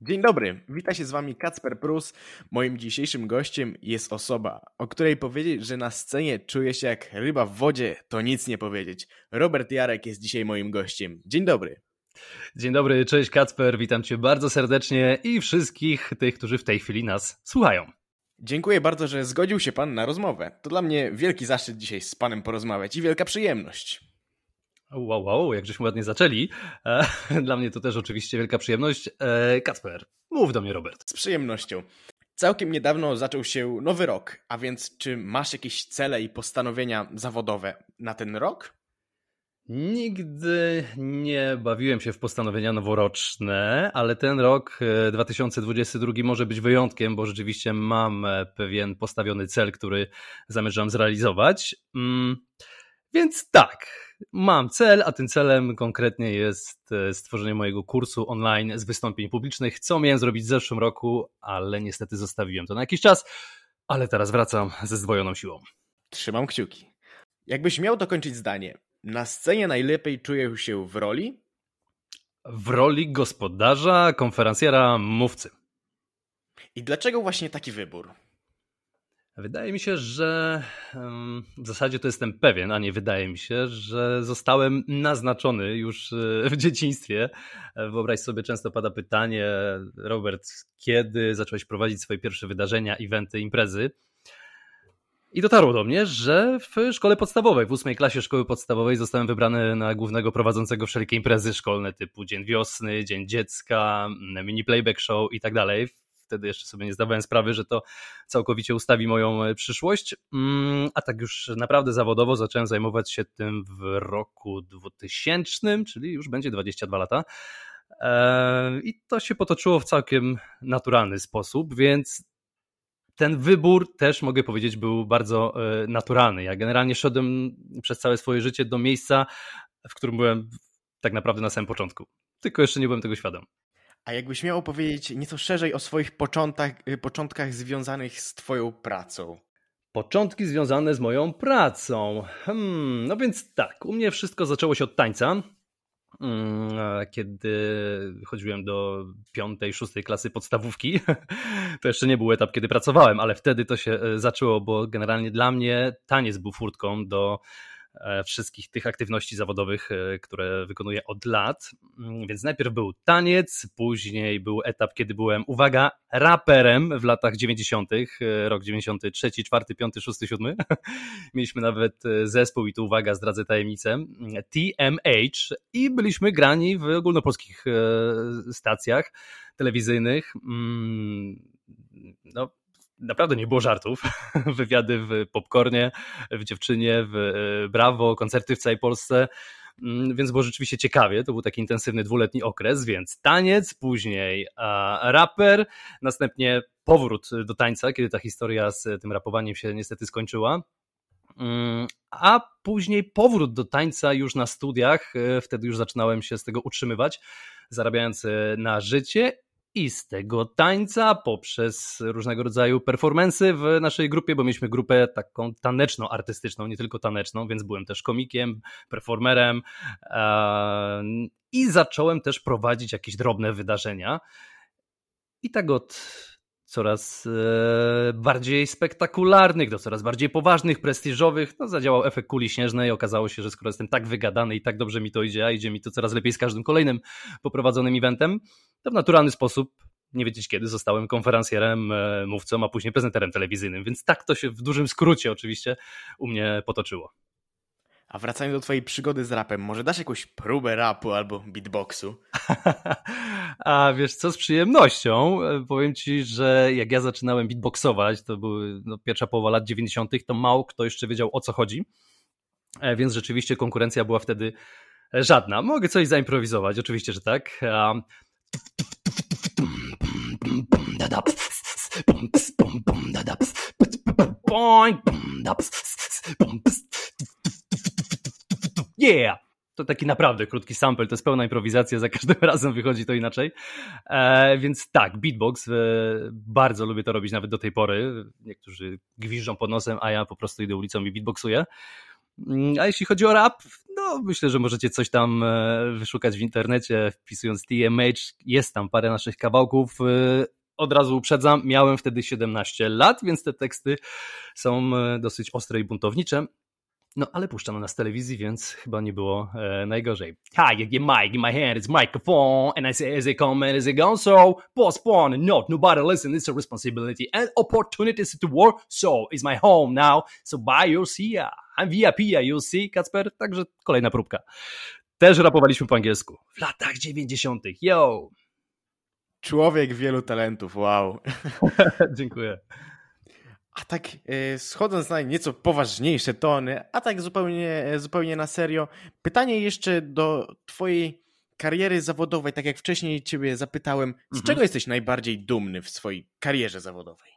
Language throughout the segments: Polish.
Dzień dobry, wita się z wami Kacper Prus. Moim dzisiejszym gościem jest osoba, o której powiedzieć, że na scenie czuje się jak ryba w wodzie, to nic nie powiedzieć. Robert Jarek jest dzisiaj moim gościem. Dzień dobry. Dzień dobry, cześć Kacper, witam cię bardzo serdecznie i wszystkich tych, którzy w tej chwili nas słuchają. Dziękuję bardzo, że zgodził się pan na rozmowę. To dla mnie wielki zaszczyt dzisiaj z panem porozmawiać i wielka przyjemność. Wow, wow, jak żeśmy ładnie zaczęli. E, dla mnie to też oczywiście wielka przyjemność. E, Kacper, mów do mnie, Robert. Z przyjemnością. Całkiem niedawno zaczął się nowy rok, a więc czy masz jakieś cele i postanowienia zawodowe na ten rok? Nigdy nie bawiłem się w postanowienia noworoczne, ale ten rok 2022 e, może być wyjątkiem, bo rzeczywiście mam pewien postawiony cel, który zamierzam zrealizować. Mm, więc tak, mam cel, a tym celem konkretnie jest e, stworzenie mojego kursu online z wystąpień publicznych, co miałem zrobić w zeszłym roku, ale niestety zostawiłem to na jakiś czas, ale teraz wracam ze zdwojoną siłą. Trzymam kciuki. Jakbyś miał dokończyć zdanie, na scenie najlepiej czuję się w roli? W roli gospodarza, konferencjera, mówcy. I dlaczego właśnie taki wybór? Wydaje mi się, że w zasadzie to jestem pewien, a nie wydaje mi się, że zostałem naznaczony już e, w dzieciństwie. Wyobraź sobie, często pada pytanie, Robert, kiedy zacząłeś prowadzić swoje pierwsze wydarzenia, eventy, imprezy? I dotarło do mnie, że w szkole podstawowej, w ósmej klasie szkoły podstawowej zostałem wybrany na głównego prowadzącego wszelkie imprezy szkolne typu Dzień Wiosny, Dzień Dziecka, mini playback show i tak dalej wtedy jeszcze sobie nie zdawałem sprawy, że to całkowicie ustawi moją e, przyszłość. Mm, a tak już naprawdę zawodowo zacząłem zajmować się tym w roku 2000, czyli już będzie 22 lata. E, I to się potoczyło w całkiem naturalny sposób, więc ten wybór też mogę powiedzieć był bardzo e, naturalny. Ja generalnie szedłem przez całe swoje życie do miejsca, w którym byłem tak naprawdę na samym początku. Tylko jeszcze nie byłem tego świadom. A jakbyś miał opowiedzieć nieco szerzej o swoich początkach, y, początkach związanych z Twoją pracą? Początki związane z moją pracą. Hmm, no więc tak, u mnie wszystko zaczęło się od tańca. Hmm, kiedy chodziłem do piątej, szóstej klasy podstawówki, to jeszcze nie był etap, kiedy pracowałem, ale wtedy to się e, zaczęło, bo generalnie dla mnie taniec był furtką do E, wszystkich tych aktywności zawodowych, e, które wykonuję od lat. Mm, więc najpierw był taniec, później był etap, kiedy byłem, uwaga, raperem w latach 90., e, rok 93, 4, 5, 6, 7. Mieliśmy nawet zespół i tu uwaga, zdradzę tajemnicę, TMH i byliśmy grani w ogólnopolskich stacjach telewizyjnych. Mm, no, naprawdę nie było żartów. Wywiady w Popcornie, w Dziewczynie, w e, Brawo, koncerty w całej Polsce. Mm, więc było rzeczywiście ciekawie. To był taki intensywny dwuletni okres, więc taniec, później raper, następnie powrót do tańca, kiedy ta historia z tym rapowaniem się niestety skończyła. Mm, a później powrót do tańca już na studiach. E, wtedy już zaczynałem się z tego utrzymywać, zarabiając e, na życie i z tego tańca poprzez różnego rodzaju performensy w naszej grupie, bo mieliśmy grupę taką taneczno-artystyczną, nie tylko taneczną, więc byłem też komikiem, performerem i zacząłem też prowadzić jakieś drobne wydarzenia. I tak od coraz e, bardziej spektakularnych, do coraz bardziej poważnych, prestiżowych, no zadziałał efekt kuli śnieżnej. Okazało się, że skoro jestem tak wygadany i tak dobrze mi to idzie, a idzie mi to coraz lepiej z każdym kolejnym poprowadzonym eventem, to w naturalny sposób nie wiedzieć kiedy, zostałem konferencjerem, e, mówcą, a później prezenterem telewizyjnym. Więc tak to się w dużym skrócie oczywiście u mnie potoczyło. A wracając do twojej przygody z rapem, może dasz jakąś próbę rapu albo beatboxu? A wiesz co, z przyjemnością. E, powiem ci, że jak ja zaczynałem beatboxować, to były no, pierwsza połowa lat 90., to mało kto jeszcze wiedział o co chodzi. E, więc rzeczywiście konkurencja była wtedy żadna. Mogę coś zaimprowizować, oczywiście, że tak. Yeah! To taki naprawdę krótki sample, to jest pełna improwizacja, za każdym razem wychodzi to inaczej. E, więc tak, beatbox, e, bardzo lubię to robić nawet do tej pory. Niektórzy gwiżdżą pod nosem, a ja po prostu idę ulicą i beatboxuję. Mm, a jeśli chodzi o rap, no myślę, że możecie coś tam e, wyszukać w internecie, wpisując TMH. Jest tam parę naszych kawałków. E, od razu uprzedzam, miałem wtedy 17 lat, więc te teksty są e, dosyć ostre i buntownicze. No, ale puszczano nas z telewizji, więc chyba nie było e, najgorzej. Hi, you get mic in my hand, it's microphone, and I say as it come and as it goes, so postpone, not nobody listen, it's a responsibility and opportunities to work, so it's my home now, so buy your see, I'm VIP, you see, Kacper, także kolejna próbka. Też rapowaliśmy po angielsku. W latach 90. Yo! Człowiek wielu talentów, wow. Dziękuję. A tak e, schodząc na nieco poważniejsze tony, a tak zupełnie, e, zupełnie na serio, pytanie jeszcze do twojej kariery zawodowej, tak jak wcześniej ciebie zapytałem, z mhm. czego jesteś najbardziej dumny w swojej karierze zawodowej?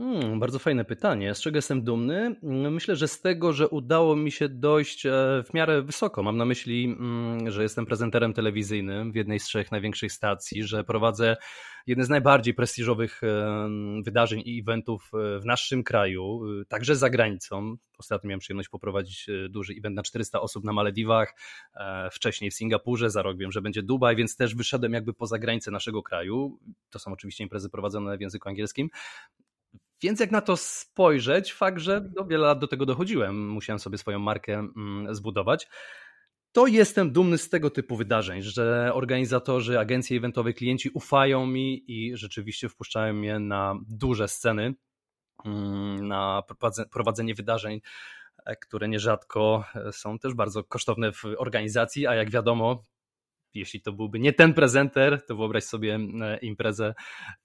Hmm, bardzo fajne pytanie. Z czego jestem dumny? Myślę, że z tego, że udało mi się dojść e, w miarę wysoko. Mam na myśli, mm, że jestem prezenterem telewizyjnym w jednej z trzech największych stacji, że prowadzę jedne z najbardziej prestiżowych wydarzeń i eventów e, w naszym kraju, e, także za granicą. Ostatnio miałem przyjemność poprowadzić duży event na 400 osób na Malediwach, wcześniej w Singapurze, za rok wiem, że będzie Dubaj, więc też wyszedłem jakby poza granicę naszego kraju. To są oczywiście imprezy prowadzone w języku angielskim. Więc jak na to spojrzeć, fakt, że no, wiele lat do tego dochodziłem, musiałem sobie swoją markę mm, zbudować, to jestem dumny z tego typu wydarzeń, że organizatorzy, agencje eventowe, klienci ufają mi i rzeczywiście wpuszczają mnie na duże sceny, mm, na prowadzenie wydarzeń, e, które nierzadko e, są też bardzo kosztowne w organizacji, a jak wiadomo, jeśli to byłby nie ten prezenter, to wyobraź sobie e, imprezę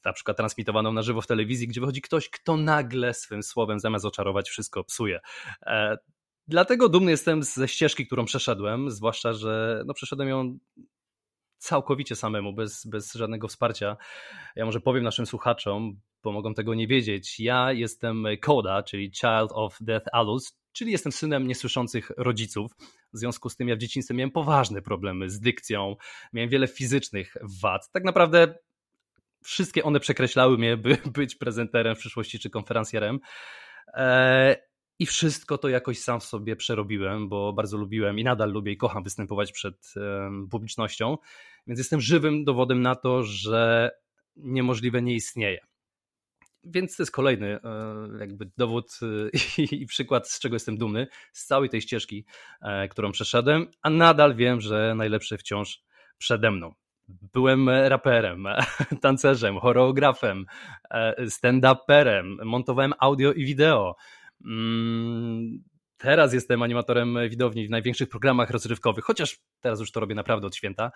na przykład transmitowaną na żywo w telewizji, gdzie wychodzi ktoś, kto nagle swym słowem zamiast oczarować wszystko psuje. E, dlatego dumny jestem ze ścieżki, którą przeszedłem, zwłaszcza, że no, przeszedłem ją całkowicie samemu, bez, bez żadnego wsparcia. Ja może powiem naszym słuchaczom, bo mogą tego nie wiedzieć. Ja jestem Koda, czyli Child of Death Alus, czyli jestem synem niesłyszących rodziców. W związku z tym ja w dzieciństwie miałem poważne problemy z dykcją, miałem wiele fizycznych wad. Tak naprawdę wszystkie one przekreślały mnie, by być prezenterem w przyszłości czy konferencjerem. I wszystko to jakoś sam w sobie przerobiłem, bo bardzo lubiłem i nadal lubię i kocham występować przed publicznością. Więc jestem żywym dowodem na to, że niemożliwe nie istnieje. Więc to jest kolejny e, jakby dowód e, i przykład, z czego jestem dumny, z całej tej ścieżki, e, którą przeszedłem, a nadal wiem, że najlepsze wciąż przede mną. Byłem raperem, tancerzem, choreografem, stand-uperem, montowałem audio i wideo. Mm, teraz jestem animatorem widowni w największych programach rozrywkowych, chociaż teraz już to robię naprawdę od święta.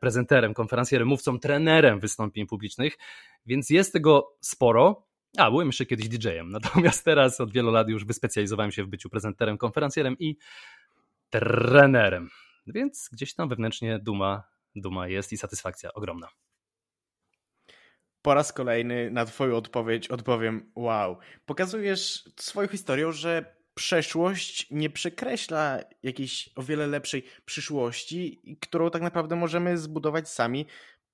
Prezenterem, konferencjerem, mówcą, trenerem wystąpień publicznych, więc jest tego sporo. A, byłem jeszcze kiedyś DJ-em, natomiast teraz od wielu lat już wyspecjalizowałem się w byciu prezenterem, konferencjerem i trenerem. Więc gdzieś tam wewnętrznie duma, duma jest i satysfakcja ogromna. Po raz kolejny na Twoją odpowiedź odpowiem: Wow. Pokazujesz swoją historią, że przeszłość nie przekreśla jakiejś o wiele lepszej przyszłości, którą tak naprawdę możemy zbudować sami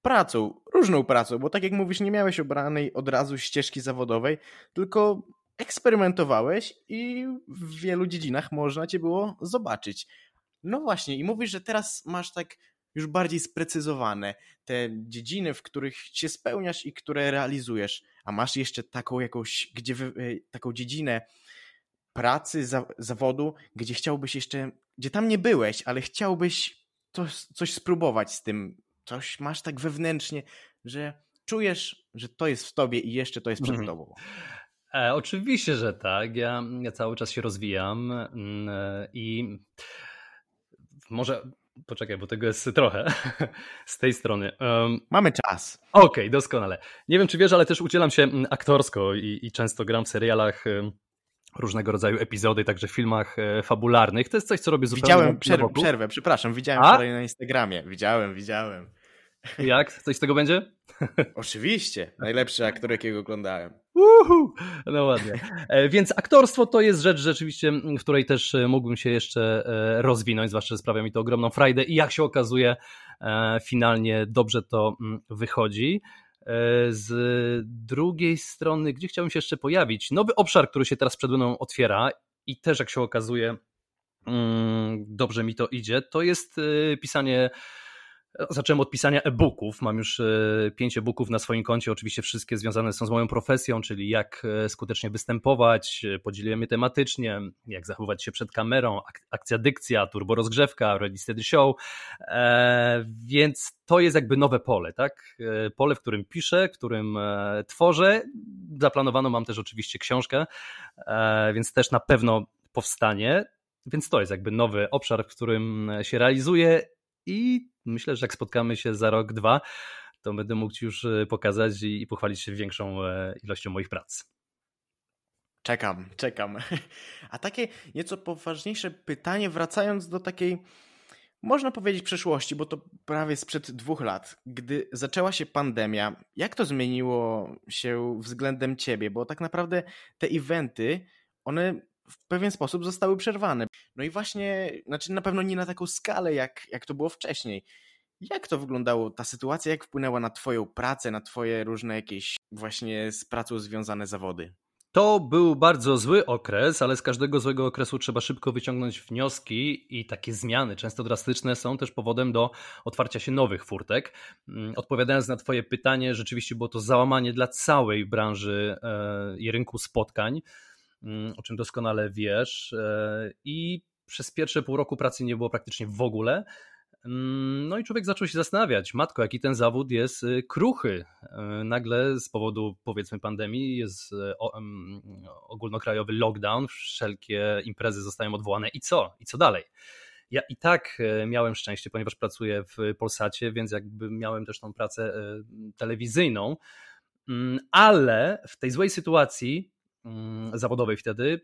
pracą, różną pracą, bo tak jak mówisz, nie miałeś obranej od razu ścieżki zawodowej, tylko eksperymentowałeś i w wielu dziedzinach można cię było zobaczyć. No właśnie, i mówisz, że teraz masz tak już bardziej sprecyzowane te dziedziny, w których się spełniasz i które realizujesz, a masz jeszcze taką jakąś, gdzie e, taką dziedzinę pracy, za, zawodu, gdzie chciałbyś jeszcze, gdzie tam nie byłeś, ale chciałbyś to, coś spróbować z tym coś masz tak wewnętrznie, że czujesz, że to jest w tobie i jeszcze to jest przed mhm. tobą. E, oczywiście, że tak. Ja, ja cały czas się rozwijam mm, e, i może poczekaj, bo tego jest trochę z tej strony. Um, Mamy czas. Okej, okay, doskonale. Nie wiem, czy wiesz, ale też udzielam się mm, aktorsko i, i często gram w serialach różnego rodzaju epizody, także w filmach e, fabularnych. To jest coś, co robię zupełnie Widziałem przerwę, przerwę, przepraszam, widziałem A? wczoraj na Instagramie. Widziałem, widziałem. Jak? Coś z tego będzie? Oczywiście. Najlepszy aktor, jakiego oglądałem. Uhu, no ładnie. E, więc aktorstwo to jest rzecz rzeczywiście, w której też e, mógłbym się jeszcze rozwinąć, zwłaszcza, że sprawia mi to ogromną frajdę i jak się okazuje, finalnie dobrze to wychodzi. E, z drugiej strony, gdzie chciałbym się jeszcze pojawić? Nowy obszar, który się teraz przed mną otwiera i też jak się okazuje mm, dobrze mi to idzie, to jest pisanie Zacząłem od pisania e-booków. Mam już e, pięć e-booków na swoim koncie. Oczywiście wszystkie związane są z moją profesją, czyli jak e, skutecznie występować. E, podzieliłem je tematycznie, jak zachowywać się przed kamerą, akcja dykcja, turbo rozgrzewka, ready steady show. Więc to jest jakby nowe pole, tak? Pole, w którym piszę, w którym tworzę. Zaplanowano mam też oczywiście książkę, więc też na pewno powstanie. Więc to jest jakby nowy obszar, w którym się realizuję i myślę, że jak spotkamy się za rok, dwa, to będę mógł Ci już e, pokazać i pochwalić się większą e, ilością moich prac. Czekam, czekam. A takie nieco poważniejsze pytanie, wracając do takiej, można powiedzieć, przeszłości, bo to prawie sprzed dwóch lat, gdy zaczęła się pandemia, jak to zmieniło się względem ciebie? Bo tak naprawdę te eventy, one w pewien sposób zostały przerwane. No i właśnie, znaczy na pewno nie na taką skalę, jak, jak to było wcześniej. Jak to wyglądało, ta sytuacja, jak wpłynęła na Twoją pracę, na Twoje różne jakieś właśnie z pracą związane zawody? To był bardzo zły okres, ale z każdego złego okresu trzeba szybko wyciągnąć wnioski i takie zmiany, często drastyczne, są też powodem do otwarcia się nowych furtek. Mm, odpowiadając na Twoje pytanie, rzeczywiście było to załamanie dla całej branży e, i rynku spotkań. Mm, o czym doskonale wiesz. E, I przez pierwsze pół roku pracy nie było praktycznie w ogóle. Mm, no i człowiek zaczął się zastanawiać, matko, jaki ten zawód jest y, kruchy. E, nagle z powodu powiedzmy pandemii jest e, ogólnokrajowy lockdown, wszelkie imprezy zostają odwołane i co? I co dalej? Ja i tak miałem szczęście, ponieważ pracuję w Polsacie, więc jakby miałem też tą pracę telewizyjną, mm, ale w tej złej sytuacji zawodowej wtedy,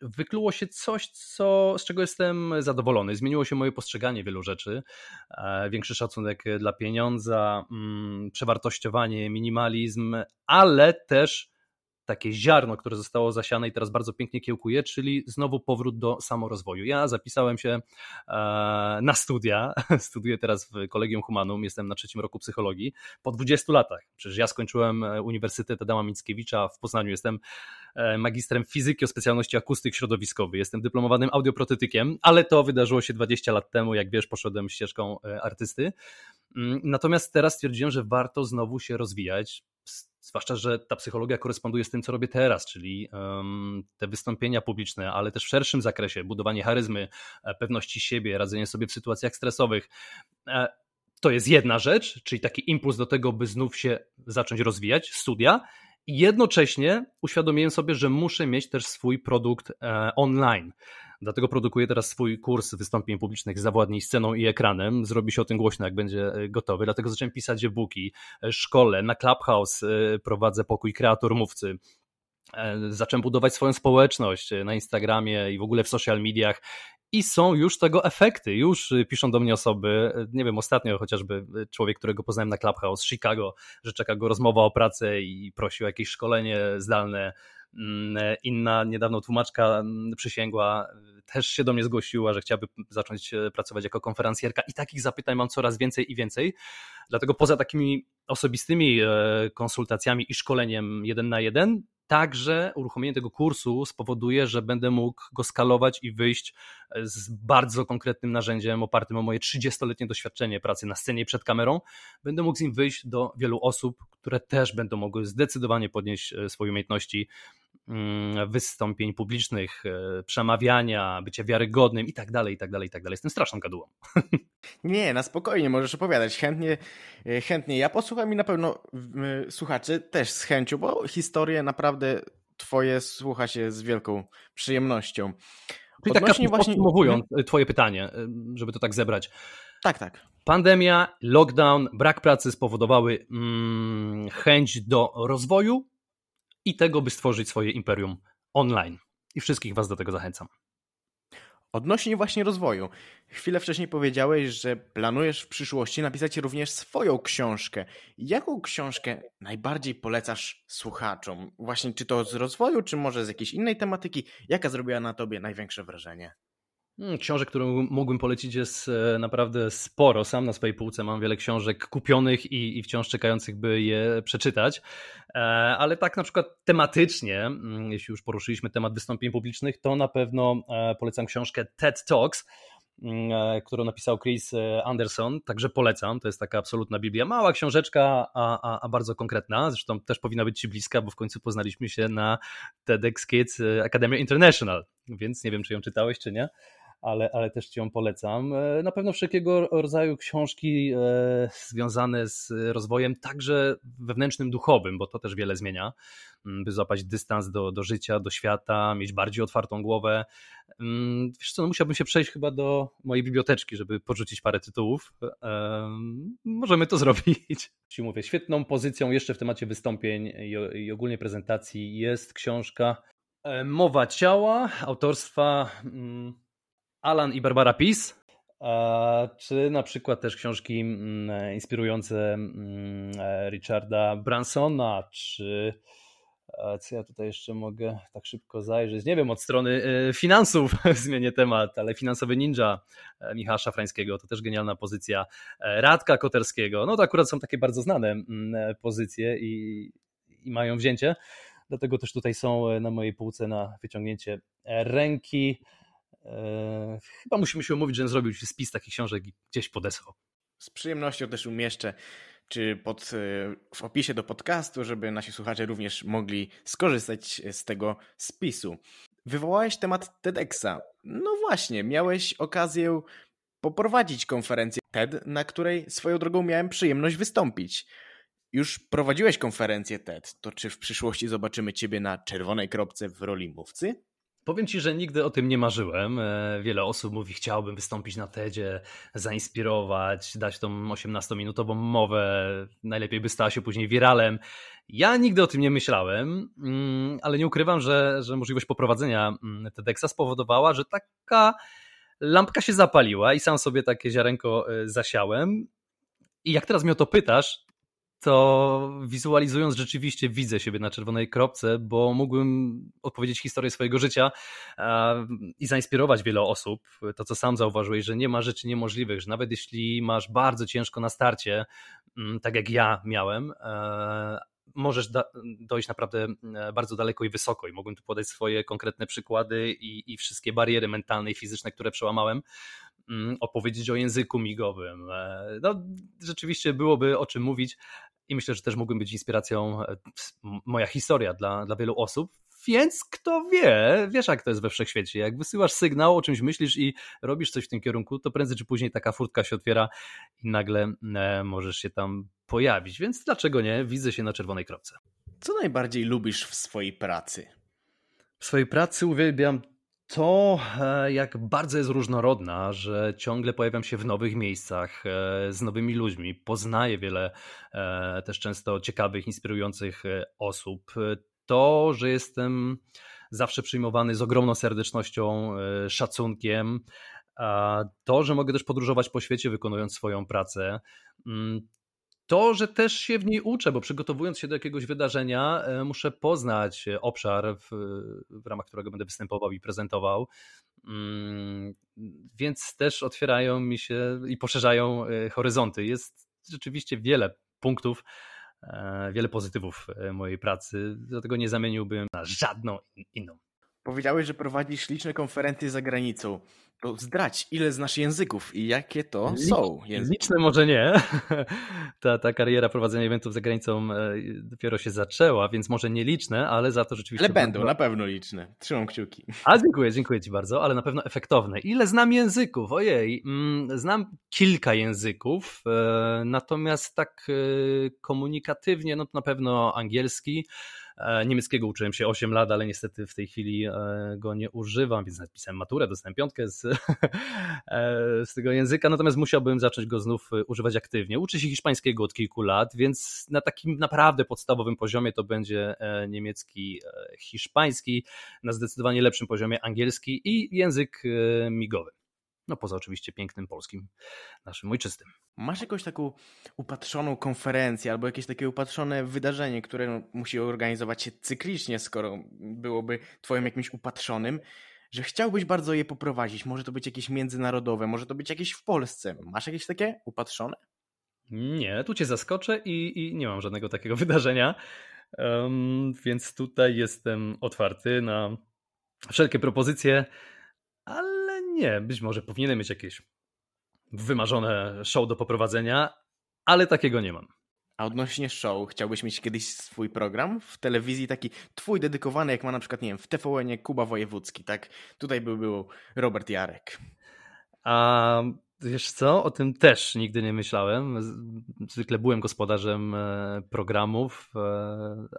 wykluło się coś, co, z czego jestem zadowolony. Zmieniło się moje postrzeganie wielu rzeczy. E, większy szacunek dla pieniądza, mm, przewartościowanie, minimalizm, ale też takie ziarno, które zostało zasiane i teraz bardzo pięknie kiełkuje, czyli znowu powrót do samorozwoju. Ja zapisałem się e, na studia, studiuję teraz w Kolegium Humanum, jestem na trzecim roku psychologii, po 20 latach. Przecież ja skończyłem e, Uniwersytet Adama Mickiewicza w Poznaniu, jestem e, magistrem fizyki o specjalności akustyk środowiskowy, jestem dyplomowanym audioprotetykiem, ale to wydarzyło się 20 lat temu, jak wiesz, poszedłem ścieżką artysty. Mm, natomiast teraz stwierdziłem, że warto znowu się rozwijać, Zwłaszcza, że ta psychologia koresponduje z tym, co robię teraz, czyli te wystąpienia publiczne, ale też w szerszym zakresie budowanie charyzmy, e, pewności siebie, radzenie sobie w sytuacjach stresowych. E, to jest jedna rzecz, czyli taki impuls do tego, by znów się zacząć rozwijać, studia. I jednocześnie uświadomiłem sobie, że muszę mieć też swój produkt e, online. Dlatego produkuję teraz swój kurs wystąpień publicznych Zawładnij sceną i ekranem. Zrobi się o tym głośno, jak będzie e, gotowy. Dlatego zacząłem pisać e-booki, e, szkole, na Clubhouse e, prowadzę pokój kreator mówcy. Zacząłem budować swoją społeczność na Instagramie i w ogóle w social mediach i są już tego efekty. Już piszą do mnie osoby, nie wiem, ostatnio chociażby człowiek, którego poznałem na Clubhouse z Chicago, że czeka go rozmowa o pracę i prosi o jakieś szkolenie zdalne inna niedawno tłumaczka mm, przysięgła, też się do mnie zgłosiła, że chciałaby zacząć e, pracować jako konferencjerka i takich zapytań mam coraz więcej i więcej. Dlatego poza takimi osobistymi e, konsultacjami i szkoleniem jeden na jeden, Także uruchomienie tego kursu spowoduje, że będę mógł go skalować i wyjść e, z bardzo konkretnym narzędziem opartym o moje 30-letnie doświadczenie pracy na scenie i przed kamerą. Będę mógł z nim wyjść do wielu osób, które też będą mogły zdecydowanie podnieść swoje umiejętności Mm, wystąpień publicznych, e, przemawiania, bycia wiarygodnym i tak dalej, i tak dalej, i tak dalej. Jestem straszną gadułą. Nie, na spokojnie, możesz opowiadać. Chętnie, e, chętnie ja posłucham i na pewno słuchacze też z chęcią, bo historie naprawdę twoje słucha się z wielką przyjemnością. Czyli tak właśnie... podsumowując mhm. e, twoje pytanie, żeby to tak zebrać. Tak, tak. Pandemia, lockdown, brak pracy spowodowały mm, chęć do rozwoju, i tego, by stworzyć swoje imperium online. I wszystkich Was do tego zachęcam. Odnośnie właśnie rozwoju. Chwilę wcześniej powiedziałeś, że planujesz w przyszłości napisać również swoją książkę. Jaką książkę najbardziej polecasz słuchaczom? Właśnie czy to z rozwoju, czy może z jakiejś innej tematyki? Jaka zrobiła na tobie największe wrażenie? Hmm, książek, którą mógłbym polecić jest e, naprawdę sporo. Sam na swojej półce mam wiele książek kupionych i, i wciąż czekających, by je przeczytać. E, ale tak na przykład tematycznie, mm, jeśli już poruszyliśmy temat wystąpień publicznych, to na pewno e, polecam książkę TED Talks mm, którą napisał Chris Anderson, także polecam. To jest taka absolutna Biblia. Mała książeczka, a, a, a, bardzo konkretna. Zresztą też powinna być Ci bliska, bo w końcu poznaliśmy się na TEDx Kids Academy International, więc nie wiem, czy ją czytałeś, czy nie ale, ale też Ci ją polecam. E, na pewno wszelkiego rodzaju książki e, związane z rozwojem, także wewnętrznym, duchowym, bo to też wiele zmienia, mm, by złapać dystans do, do życia, do świata, mieć bardziej otwartą głowę. Mm, wiesz co, no musiałbym się przejść chyba do mojej biblioteczki, żeby porzucić parę tytułów. E, możemy to zrobić. Ci mówię, świetną pozycją jeszcze w temacie wystąpień i, ogólnie prezentacji jest książka Mowa ciała autorstwa mm, Alan i Barbara Peace, czy na przykład też książki mm, inspirujące mm, Richarda Bransona, czy co ja tutaj jeszcze mogę tak szybko zajrzeć? Nie wiem, od strony e, finansów zmienię temat, ale finansowy ninja e, Michała Szafrańskiego to też genialna pozycja. E, Radka Koterskiego, no to akurat są takie bardzo znane mm, pozycje i, i mają wzięcie. Dlatego też tutaj są na mojej półce na wyciągnięcie ręki. Eee, chyba musimy się umówić, że zrobił się spis takich książek i gdzieś podesłał. Z przyjemnością też umieszczę czy pod, e, w opisie do podcastu, żeby nasi słuchacze również mogli skorzystać z tego spisu. Wywołałeś temat TEDxa. No właśnie, miałeś okazję poprowadzić konferencję TED, na której swoją drogą miałem przyjemność wystąpić. Już prowadziłeś konferencję TED, to czy w przyszłości zobaczymy Ciebie na czerwonej kropce w roli mówcy? Powiem Ci, że nigdy o tym nie marzyłem. E, wiele osób mówi, chciałbym wystąpić na TEDzie, zainspirować, dać tą 18-minutową mowę, najlepiej by stała się później wiralem. Ja nigdy o tym nie myślałem, mm, ale nie ukrywam, że, że możliwość poprowadzenia mm, TEDxa spowodowała, że taka lampka się zapaliła i sam sobie takie ziarenko e, zasiałem. I jak teraz mnie o to pytasz, to wizualizując rzeczywiście widzę siebie na czerwonej kropce, bo mógłbym opowiedzieć historię swojego życia i zainspirować wiele osób. To, co sam zauważyłeś, że nie ma rzeczy niemożliwych, że nawet jeśli masz bardzo ciężko na starcie, mm, tak jak ja miałem, e, możesz dojść naprawdę e, bardzo daleko i wysoko. I mogłem tu podać swoje konkretne przykłady i, i wszystkie bariery mentalne i fizyczne, które przełamałem. Mm, opowiedzieć o języku migowym. E, no, rzeczywiście byłoby o czym mówić i myślę, że też mógłbym być inspiracją e, moja historia dla, dla wielu osób. Więc kto wie, wiesz jak to jest we wszechświecie. Jak wysyłasz sygnał, o czymś myślisz i robisz coś w tym kierunku, to prędzej czy później taka furtka się otwiera i nagle e, możesz się tam pojawić. Więc dlaczego nie? Widzę się na czerwonej kropce. Co najbardziej lubisz w swojej pracy? W swojej pracy uwielbiam to, e, jak bardzo jest różnorodna, że ciągle pojawiam się w nowych miejscach, e, z nowymi ludźmi, poznaję wiele e, też często ciekawych, inspirujących osób. To, że jestem zawsze przyjmowany z ogromną serdecznością, szacunkiem, to, że mogę też podróżować po świecie, wykonując swoją pracę, mm, to, że też się w niej uczę, bo przygotowując się do jakiegoś wydarzenia, e, muszę poznać obszar, w, w ramach którego będę występował i prezentował. Mm, więc też otwierają mi się i poszerzają e, horyzonty. Jest rzeczywiście wiele punktów, e, wiele pozytywów mojej pracy, dlatego nie zamieniłbym na żadną inną. Powiedziałeś, że prowadzisz liczne konferencje za granicą. To zdradź, ile znasz języków i jakie to są języki? Liczne może nie. Ta, ta kariera prowadzenia eventów za granicą e, dopiero się zaczęła, więc może nie liczne, ale za to rzeczywiście... Ale będą, na pewno liczne. Trzymam kciuki. A dziękuję, dziękuję Ci bardzo, ale na pewno efektowne. Ile znam języków? Ojej, mm, znam kilka języków, e, natomiast tak e, komunikatywnie, no to na pewno angielski, niemieckiego uczyłem się 8 lat, ale niestety w tej chwili e, go nie używam, więc napisałem maturę, dostałem piątkę z, e, z tego języka, natomiast musiałbym zacząć go znów używać aktywnie. Uczę się hiszpańskiego od kilku lat, więc na takim naprawdę podstawowym poziomie to będzie niemiecki, hiszpański, na zdecydowanie lepszym poziomie angielski i język migowy. No poza oczywiście pięknym polskim, naszym ojczystym. Masz jakąś taką upatrzoną konferencję albo jakieś takie upatrzone wydarzenie, które musi organizować się cyklicznie, skoro byłoby twoim jakimś upatrzonym, że chciałbyś bardzo je poprowadzić. Może to być jakieś międzynarodowe, może to być jakieś w Polsce. Masz jakieś takie upatrzone? Nie, tu cię zaskoczę i, i nie mam żadnego takiego wydarzenia, um, więc tutaj jestem otwarty na wszelkie propozycje, ale nie, być może powinienem mieć jakieś wymarzone show do poprowadzenia, ale takiego nie mam. A odnośnie show, chciałbyś mieć kiedyś swój program w telewizji, taki twój dedykowany, jak ma na przykład, nie wiem, w tvn Kuba Wojewódzki, tak? Tutaj by był Robert Jarek. A wiesz co, o tym też nigdy nie myślałem. Zwykle byłem gospodarzem e, programów, e,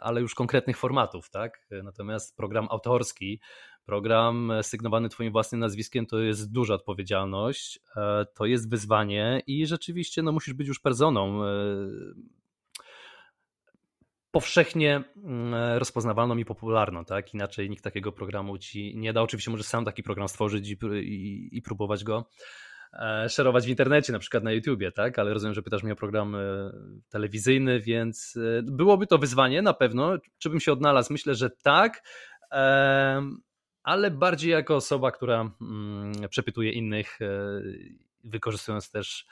ale już konkretnych formatów, tak? Natomiast program autorski, program sygnowany twoim własnym nazwiskiem to jest duża odpowiedzialność, e, to jest wyzwanie i rzeczywiście no, musisz być już personą powszechnie mm, rozpoznawalną i popularną, tak? Inaczej nikt takiego programu ci nie da. Oczywiście możesz sam taki program stworzyć i, i, i próbować go szerować w internecie, na przykład na YouTubie, tak? Ale rozumiem, że pytasz mnie o program e, telewizyjny, więc e, byłoby to wyzwanie na pewno. Czy bym się odnalazł? Myślę, że tak, ale bardziej jako osoba, która mm, przepytuje innych, wykorzystując też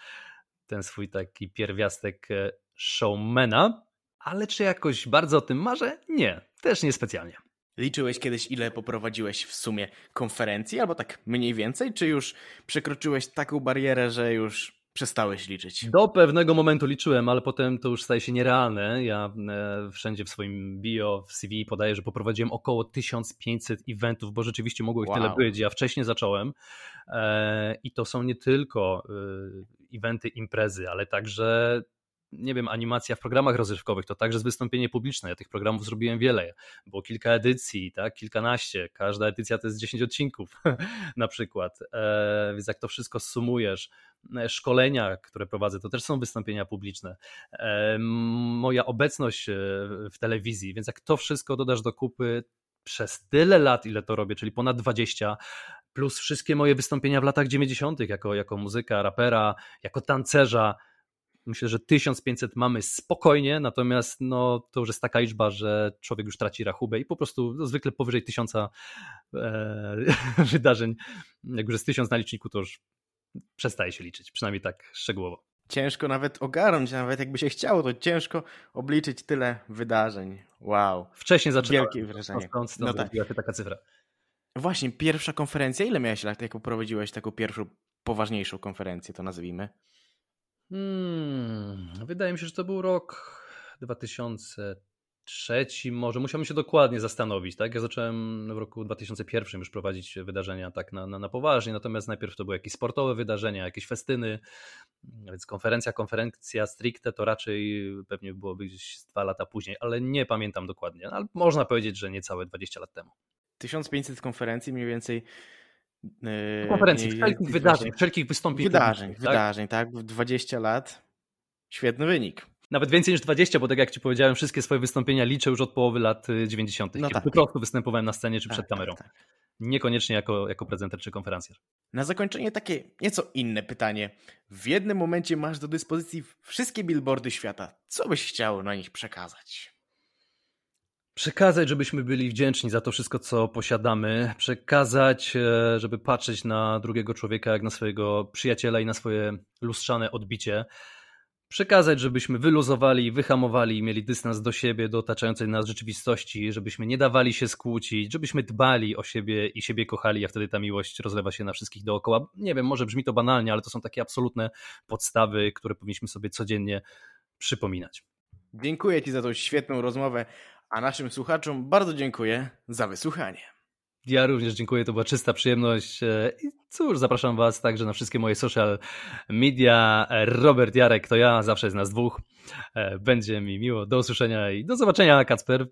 ten swój taki pierwiastek showmana. Ale czy jakoś bardzo o tym marzę? Nie, też niespecjalnie. Liczyłeś kiedyś, ile poprowadziłeś w sumie konferencji, albo tak mniej więcej? Czy już przekroczyłeś taką barierę, że już przestałeś liczyć? Do pewnego momentu liczyłem, ale potem to już staje się nierealne. Ja e, wszędzie w swoim bio, w CV podaję, że poprowadziłem około 1500 eventów, bo rzeczywiście mogło ich wow. tyle być. Ja wcześniej zacząłem e, i to są nie tylko e, eventy, imprezy, ale także nie wiem, animacja w programach rozrywkowych, to także jest wystąpienie publiczne. Ja tych programów zrobiłem wiele. Było kilka edycji, tak? kilkanaście. Każda edycja to jest 10 odcinków na przykład. E, więc jak to wszystko sumujesz, e, szkolenia, które prowadzę, to też są wystąpienia publiczne. E, moja obecność w telewizji, więc jak to wszystko dodasz do kupy przez tyle lat, ile to robię, czyli ponad 20, plus wszystkie moje wystąpienia w latach 90. jako, jako muzyka, rapera, jako tancerza, Myślę, że 1500 mamy spokojnie, natomiast no, to już jest taka liczba, że człowiek już traci rachubę i po prostu no, zwykle powyżej 1000 e, wydarzeń, jak już jest 1000 na liczniku, to już przestaje się liczyć, przynajmniej tak szczegółowo. Ciężko nawet ogarnąć, nawet jakby się chciało, to ciężko obliczyć tyle wydarzeń. Wow. Wcześniej zaczynałem. Wielkie wrażenie. Stąd, stąd no tak. się taka cyfra. Właśnie, pierwsza konferencja, ile miałeś lat, jak poprowadziłeś taką pierwszą, poważniejszą konferencję, to nazwijmy? Hmm, wydaje mi się, że to był rok 2003, może musiałbym się dokładnie zastanowić. Tak? Ja zacząłem w roku 2001 już prowadzić wydarzenia tak na, na, na poważnie, natomiast najpierw to były jakieś sportowe wydarzenia, jakieś festyny, więc konferencja, konferencja stricte to raczej pewnie byłoby gdzieś dwa lata później, ale nie pamiętam dokładnie. Ale można powiedzieć, że niecałe 20 lat temu. 1500 konferencji mniej więcej Konferencji, wszelkich wydarzeń, wszelkich wystąpień. Wydarzeń, tak? wydarzeń, tak? W 20 lat. Świetny wynik. Nawet więcej niż 20, bo tak jak Ci powiedziałem, wszystkie swoje wystąpienia liczę już od połowy lat 90., y, no tak. po prostu występowałem na scenie czy tak, przed tak, kamerą. Tak. Niekoniecznie jako, jako prezenter czy konferencjer. Na zakończenie takie nieco inne pytanie. W jednym momencie masz do dyspozycji wszystkie billboardy świata. Co byś chciał na nich przekazać? Przekazać, żebyśmy byli wdzięczni za to wszystko, co posiadamy. Przekazać, e, żeby patrzeć na drugiego człowieka jak na swojego przyjaciela i na swoje lustrzane odbicie. Przekazać, żebyśmy wyluzowali, wyhamowali mieli dystans do siebie, do otaczającej nas rzeczywistości, żebyśmy nie dawali się skłócić, żebyśmy dbali o siebie i siebie kochali, a wtedy ta miłość rozlewa się na wszystkich dookoła. Nie wiem, może brzmi to banalnie, ale to są takie absolutne podstawy, które powinniśmy sobie codziennie przypominać. Dziękuję Ci za tą świetną rozmowę. A naszym słuchaczom bardzo dziękuję za wysłuchanie. Ja również dziękuję, to była czysta przyjemność. E, I cóż, zapraszam Was także na wszystkie moje social media. Robert Jarek to ja, zawsze jest nas dwóch. E, będzie mi miło. Do usłyszenia i do zobaczenia, Kacper.